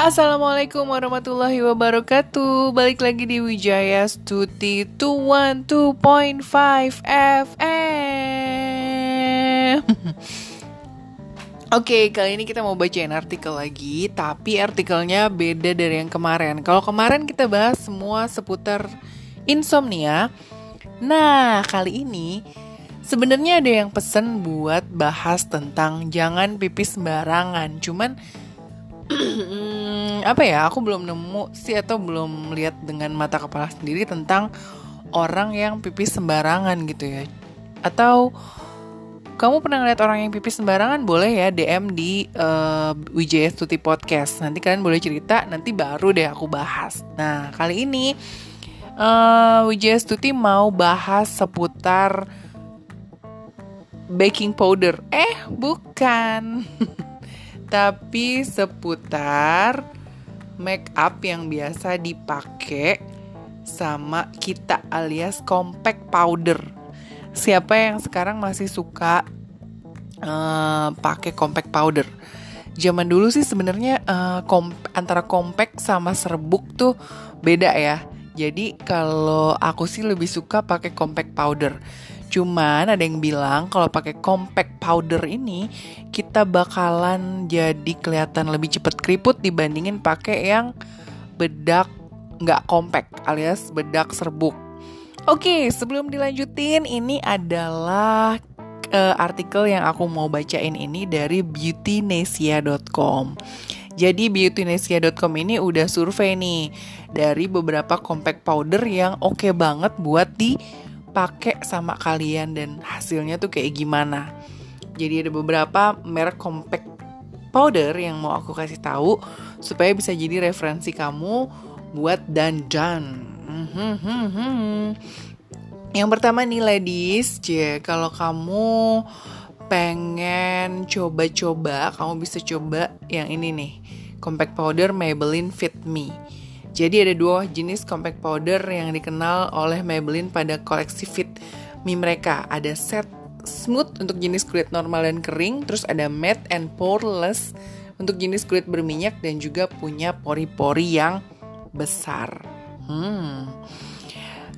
Assalamualaikum warahmatullahi wabarakatuh. Balik lagi di Wijaya Stuti 212.5 FM Oke, kali ini kita mau bacain artikel lagi Tapi artikelnya beda dari yang kemarin. Kalau kemarin kita bahas semua seputar insomnia. Nah, kali ini sebenarnya ada yang pesen buat bahas tentang jangan pipis sembarangan. Cuman apa ya aku belum nemu sih atau belum lihat dengan mata kepala sendiri tentang orang yang pipis sembarangan gitu ya. Atau kamu pernah ngeliat orang yang pipis sembarangan? Boleh ya DM di uh, Wijaya Stuti Podcast. Nanti kalian boleh cerita nanti baru deh aku bahas. Nah kali ini uh, Wijaya Stuti mau bahas seputar baking powder. Eh bukan. Tapi seputar make up yang biasa dipakai sama kita alias compact powder. Siapa yang sekarang masih suka uh, pakai compact powder? Zaman dulu sih sebenarnya uh, komp antara compact sama serbuk tuh beda ya. Jadi kalau aku sih lebih suka pakai compact powder. Cuman ada yang bilang kalau pakai compact powder ini kita bakalan jadi kelihatan lebih cepat keriput dibandingin pakai yang bedak nggak compact alias bedak serbuk. Oke, sebelum dilanjutin ini adalah uh, artikel yang aku mau bacain ini dari beautynesia.com. Jadi beautynesia.com ini udah survei nih dari beberapa compact powder yang oke okay banget buat di pakai sama kalian dan hasilnya tuh kayak gimana. Jadi ada beberapa merek compact powder yang mau aku kasih tahu supaya bisa jadi referensi kamu buat dandan. Yang pertama nih ladies, ya kalau kamu pengen coba-coba, kamu bisa coba yang ini nih, compact powder Maybelline Fit Me. Jadi ada dua jenis compact powder yang dikenal oleh Maybelline pada koleksi Fit Me mereka. Ada set smooth untuk jenis kulit normal dan kering, terus ada matte and poreless untuk jenis kulit berminyak dan juga punya pori-pori yang besar. Hmm.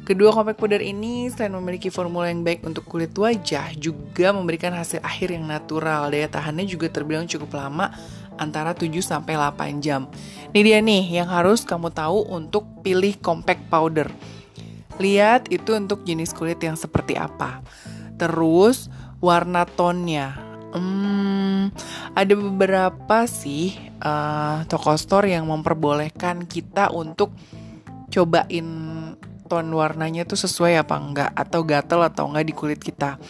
Kedua compact powder ini selain memiliki formula yang baik untuk kulit wajah, juga memberikan hasil akhir yang natural. Daya tahannya juga terbilang cukup lama antara 7 sampai 8 jam. Ini dia nih yang harus kamu tahu untuk pilih compact powder. Lihat itu untuk jenis kulit yang seperti apa. Terus warna tonnya. Hmm, ada beberapa sih uh, toko store yang memperbolehkan kita untuk cobain ton warnanya tuh sesuai apa enggak atau gatel atau enggak di kulit kita.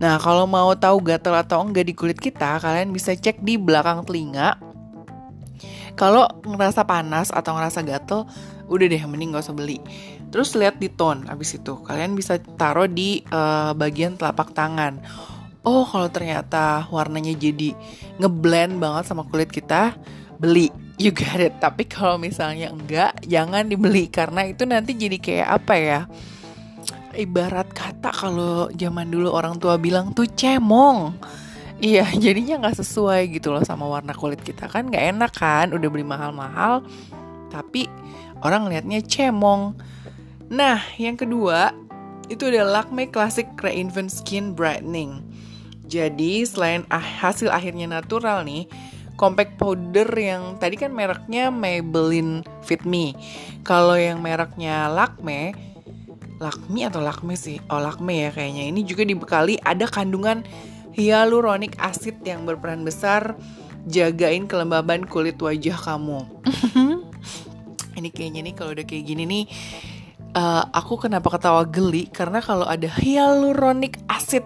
Nah, kalau mau tahu gatel atau enggak di kulit kita, kalian bisa cek di belakang telinga. Kalau ngerasa panas atau ngerasa gatel, udah deh mending gak usah beli. Terus lihat di tone abis itu. Kalian bisa taruh di uh, bagian telapak tangan. Oh, kalau ternyata warnanya jadi ngeblend banget sama kulit kita, beli you got it tapi kalau misalnya enggak jangan dibeli karena itu nanti jadi kayak apa ya ibarat kata kalau zaman dulu orang tua bilang tuh cemong. Iya jadinya nggak sesuai gitu loh sama warna kulit kita. Kan nggak enak kan udah beli mahal-mahal tapi orang liatnya cemong. Nah yang kedua itu adalah Lakme Classic Reinvent Skin Brightening. Jadi selain ah, hasil akhirnya natural nih compact powder yang tadi kan mereknya Maybelline Fit Me. Kalau yang mereknya Lakme, Lakme atau Lakme sih? Oh Lakme ya kayaknya. Ini juga dibekali ada kandungan hyaluronic acid yang berperan besar jagain kelembaban kulit wajah kamu. ini kayaknya nih kalau udah kayak gini nih uh, aku kenapa ketawa geli karena kalau ada hyaluronic acid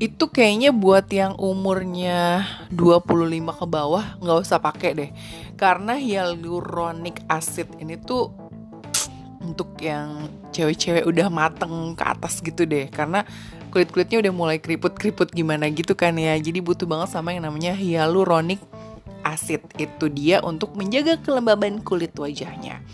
itu kayaknya buat yang umurnya 25 ke bawah nggak usah pakai deh karena hyaluronic acid ini tuh untuk yang cewek-cewek udah mateng ke atas gitu deh. Karena kulit-kulitnya udah mulai keriput-keriput gimana gitu kan ya. Jadi butuh banget sama yang namanya hyaluronic acid. Itu dia untuk menjaga kelembaban kulit wajahnya.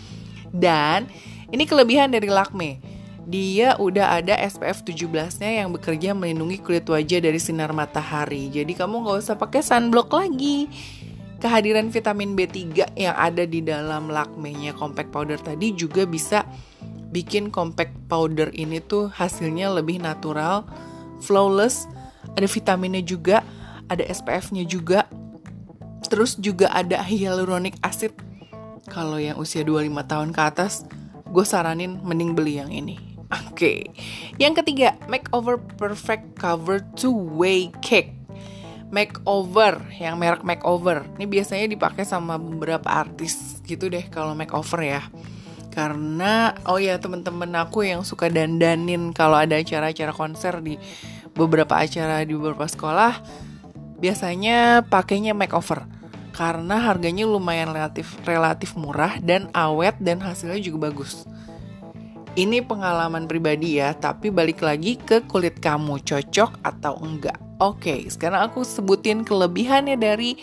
Dan ini kelebihan dari Lakme. Dia udah ada SPF 17-nya yang bekerja melindungi kulit wajah dari sinar matahari. Jadi kamu nggak usah pakai sunblock lagi. Kehadiran vitamin B3 yang ada di dalam lakmenya compact powder tadi juga bisa bikin compact powder ini tuh hasilnya lebih natural, flawless, ada vitaminnya juga, ada SPF-nya juga, terus juga ada hyaluronic acid. Kalau yang usia 25 tahun ke atas, gue saranin mending beli yang ini. Oke, okay. yang ketiga, Makeover Perfect Cover Two Way Cake makeover yang merek makeover. Ini biasanya dipakai sama beberapa artis gitu deh kalau makeover ya. Karena oh ya temen-temen aku yang suka dandanin kalau ada acara-acara konser di beberapa acara di beberapa sekolah biasanya pakainya makeover. Karena harganya lumayan relatif relatif murah dan awet dan hasilnya juga bagus. Ini pengalaman pribadi ya, tapi balik lagi ke kulit kamu cocok atau enggak. Oke, sekarang aku sebutin kelebihannya dari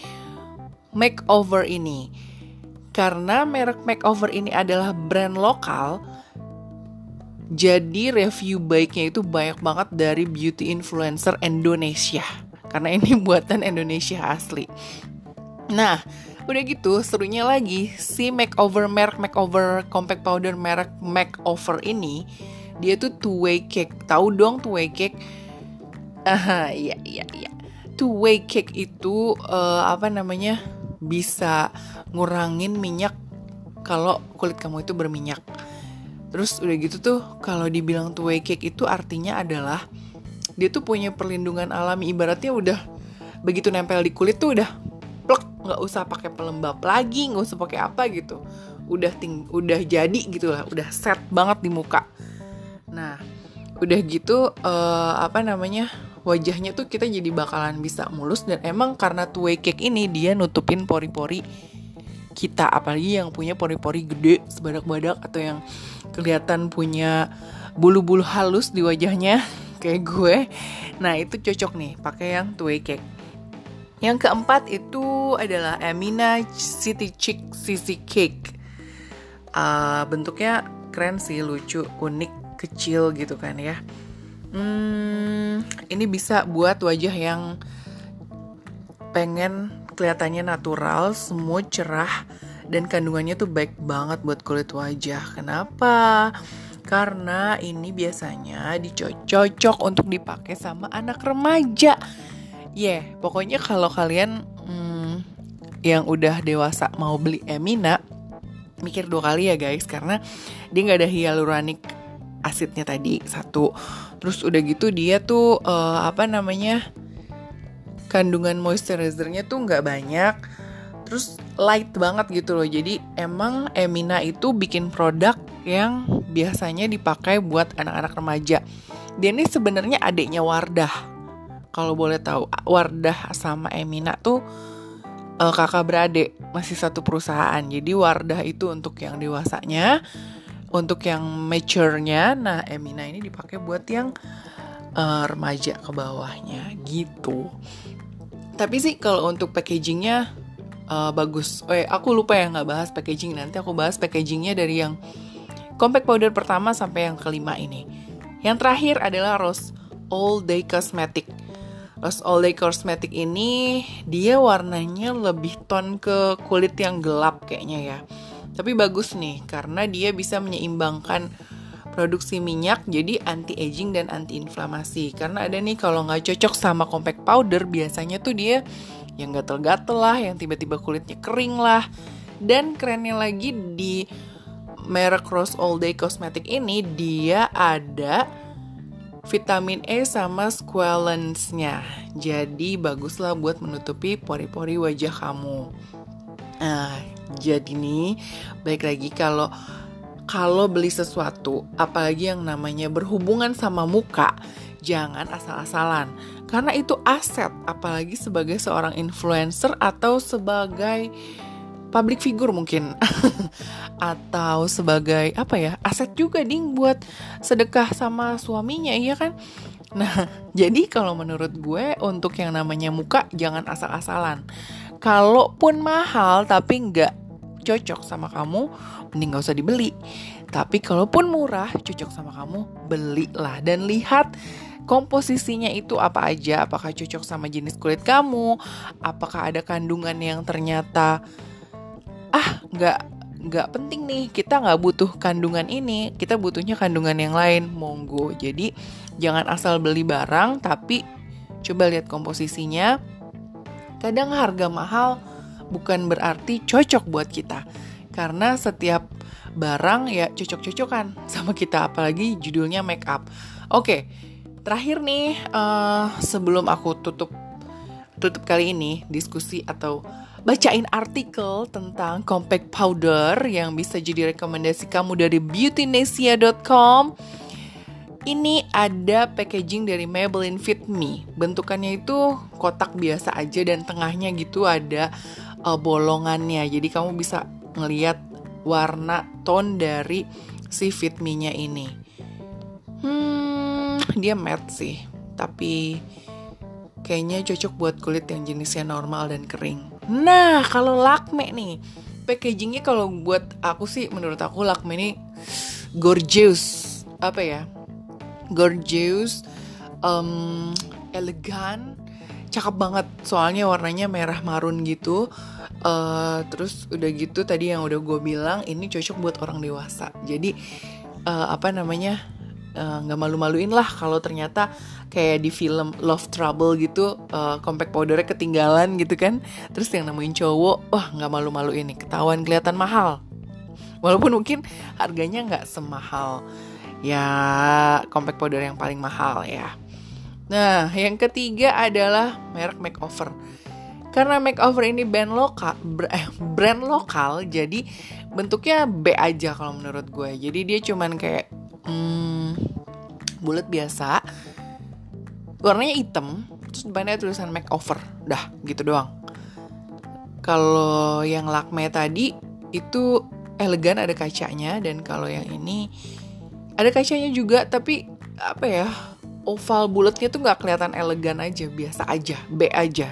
makeover ini. Karena merek makeover ini adalah brand lokal, jadi review baiknya itu banyak banget dari beauty influencer Indonesia. Karena ini buatan Indonesia asli. Nah, udah gitu serunya lagi si makeover merek makeover compact powder merek makeover ini dia tuh two way cake. Tahu dong two way cake? Aha, iya iya iya. Two way cake itu uh, apa namanya? bisa ngurangin minyak kalau kulit kamu itu berminyak. Terus udah gitu tuh kalau dibilang two way cake itu artinya adalah dia tuh punya perlindungan alami ibaratnya udah begitu nempel di kulit tuh udah plek nggak usah pakai pelembab lagi nggak usah pakai apa gitu. Udah ting udah jadi gitu lah udah set banget di muka. Nah udah gitu uh, apa namanya wajahnya tuh kita jadi bakalan bisa mulus dan emang karena two cake ini dia nutupin pori-pori kita apalagi yang punya pori-pori gede sebadak-badak atau yang kelihatan punya bulu-bulu halus di wajahnya kayak gue. Nah itu cocok nih pakai yang two cake yang keempat itu adalah Amina City Chick Sisi Cake uh, bentuknya keren sih lucu unik kecil gitu kan ya Hmm, ini bisa buat wajah yang pengen kelihatannya natural, smooth, cerah, dan kandungannya tuh baik banget buat kulit wajah. Kenapa? Karena ini biasanya dicocok untuk dipakai sama anak remaja. Yeah, pokoknya kalau kalian yang udah dewasa mau beli Emina, mikir dua kali ya guys, karena dia nggak ada hyaluronic asidnya tadi satu. Terus udah gitu dia tuh uh, apa namanya kandungan moisturizernya tuh nggak banyak. Terus light banget gitu loh. Jadi emang Emina itu bikin produk yang biasanya dipakai buat anak-anak remaja. Dia ini sebenarnya adiknya Wardah. Kalau boleh tahu Wardah sama Emina tuh uh, kakak beradik masih satu perusahaan jadi Wardah itu untuk yang dewasanya untuk yang mature-nya, nah Emina ini dipakai buat yang uh, remaja ke bawahnya gitu. Tapi sih kalau untuk packagingnya uh, bagus. Ya, aku lupa ya nggak bahas packaging nanti aku bahas packagingnya dari yang compact powder pertama sampai yang kelima ini. Yang terakhir adalah Rose All Day Cosmetic. Day Cosmetic ini dia warnanya lebih tone ke kulit yang gelap kayaknya ya tapi bagus nih karena dia bisa menyeimbangkan produksi minyak jadi anti aging dan anti inflamasi. Karena ada nih kalau nggak cocok sama compact powder biasanya tuh dia yang gatel-gatel lah, yang tiba-tiba kulitnya kering lah. Dan kerennya lagi di merek Rose All Day Cosmetic ini dia ada vitamin E sama squalene-nya. Jadi baguslah buat menutupi pori-pori wajah kamu. Nah, jadi nih, baik lagi kalau kalau beli sesuatu, apalagi yang namanya berhubungan sama muka, jangan asal-asalan. Karena itu aset, apalagi sebagai seorang influencer atau sebagai public figure mungkin. Atau sebagai apa ya aset juga ding buat sedekah sama suaminya iya kan? Nah jadi kalau menurut gue untuk yang namanya muka jangan asal-asalan. Kalaupun mahal tapi nggak cocok sama kamu, mending gak usah dibeli. Tapi kalaupun murah, cocok sama kamu, belilah. Dan lihat komposisinya itu apa aja, apakah cocok sama jenis kulit kamu, apakah ada kandungan yang ternyata ah nggak nggak penting nih kita nggak butuh kandungan ini kita butuhnya kandungan yang lain. Monggo. Jadi jangan asal beli barang tapi coba lihat komposisinya. Kadang harga mahal bukan berarti cocok buat kita karena setiap barang ya cocok-cocokan sama kita apalagi judulnya make up. Oke terakhir nih uh, sebelum aku tutup tutup kali ini diskusi atau bacain artikel tentang compact powder yang bisa jadi rekomendasi kamu dari beautynesia.com. Ini ada packaging dari Maybelline Fit Me. Bentukannya itu kotak biasa aja dan tengahnya gitu ada uh, bolongannya. Jadi kamu bisa ngeliat warna tone dari si Fit Me-nya ini. Hmm, dia matte sih, tapi kayaknya cocok buat kulit yang jenisnya normal dan kering. Nah, kalau Lakme nih, packagingnya kalau buat aku sih, menurut aku Lakme ini gorgeous, apa ya? Gorgeous, um, elegan, cakep banget. Soalnya warnanya merah marun gitu. Uh, terus udah gitu tadi yang udah gue bilang ini cocok buat orang dewasa. Jadi uh, apa namanya? Eh, nggak uh, malu-maluin lah kalau ternyata kayak di film Love Trouble gitu uh, compact powdernya ketinggalan gitu kan. Terus yang nemuin cowok wah nggak malu-malu ini ketahuan kelihatan mahal. Walaupun mungkin harganya nggak semahal. Ya compact powder yang paling mahal ya. Nah yang ketiga adalah merek makeover. Karena makeover ini brand lokal eh, brand lokal jadi bentuknya B aja kalau menurut gue. Jadi dia cuman kayak hmm, bulat biasa warnanya hitam terus depannya tulisan makeover. Dah gitu doang. Kalau yang lakme tadi itu elegan ada kacanya dan kalau yang ini ada kacanya juga tapi apa ya oval bulatnya tuh nggak kelihatan elegan aja biasa aja B aja.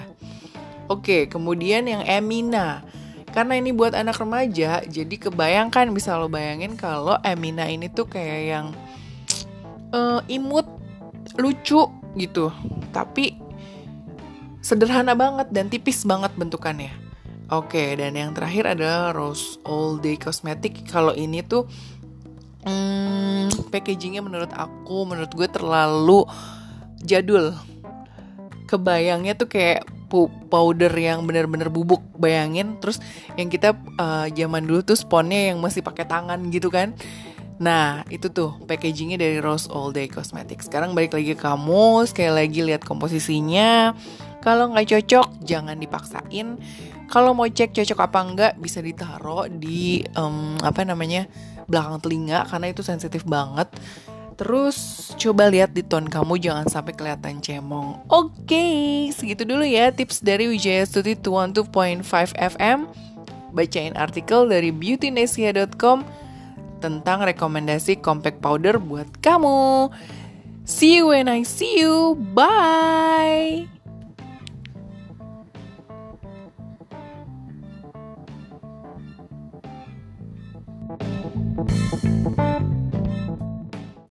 Oke kemudian yang Emina karena ini buat anak remaja jadi kebayangkan bisa lo bayangin kalau Emina ini tuh kayak yang uh, imut lucu gitu. Tapi sederhana banget dan tipis banget bentukannya. Oke dan yang terakhir adalah Rose All Day Cosmetic. Kalau ini tuh hmm, packagingnya menurut aku menurut gue terlalu jadul. Kebayangnya tuh kayak powder yang bener-bener bubuk bayangin. Terus yang kita uh, zaman dulu tuh sponnya yang masih pakai tangan gitu kan Nah, itu tuh packagingnya dari Rose All Day Cosmetics. Sekarang balik lagi ke kamu, sekali lagi lihat komposisinya. Kalau nggak cocok, jangan dipaksain. Kalau mau cek cocok apa enggak, bisa ditaruh di um, apa namanya belakang telinga karena itu sensitif banget. Terus coba lihat di tone kamu jangan sampai kelihatan cemong. Oke, okay, segitu dulu ya tips dari Wijaya Stuti 212.5 FM. Bacain artikel dari beautynesia.com tentang rekomendasi compact powder buat kamu. See you when I see you. Bye.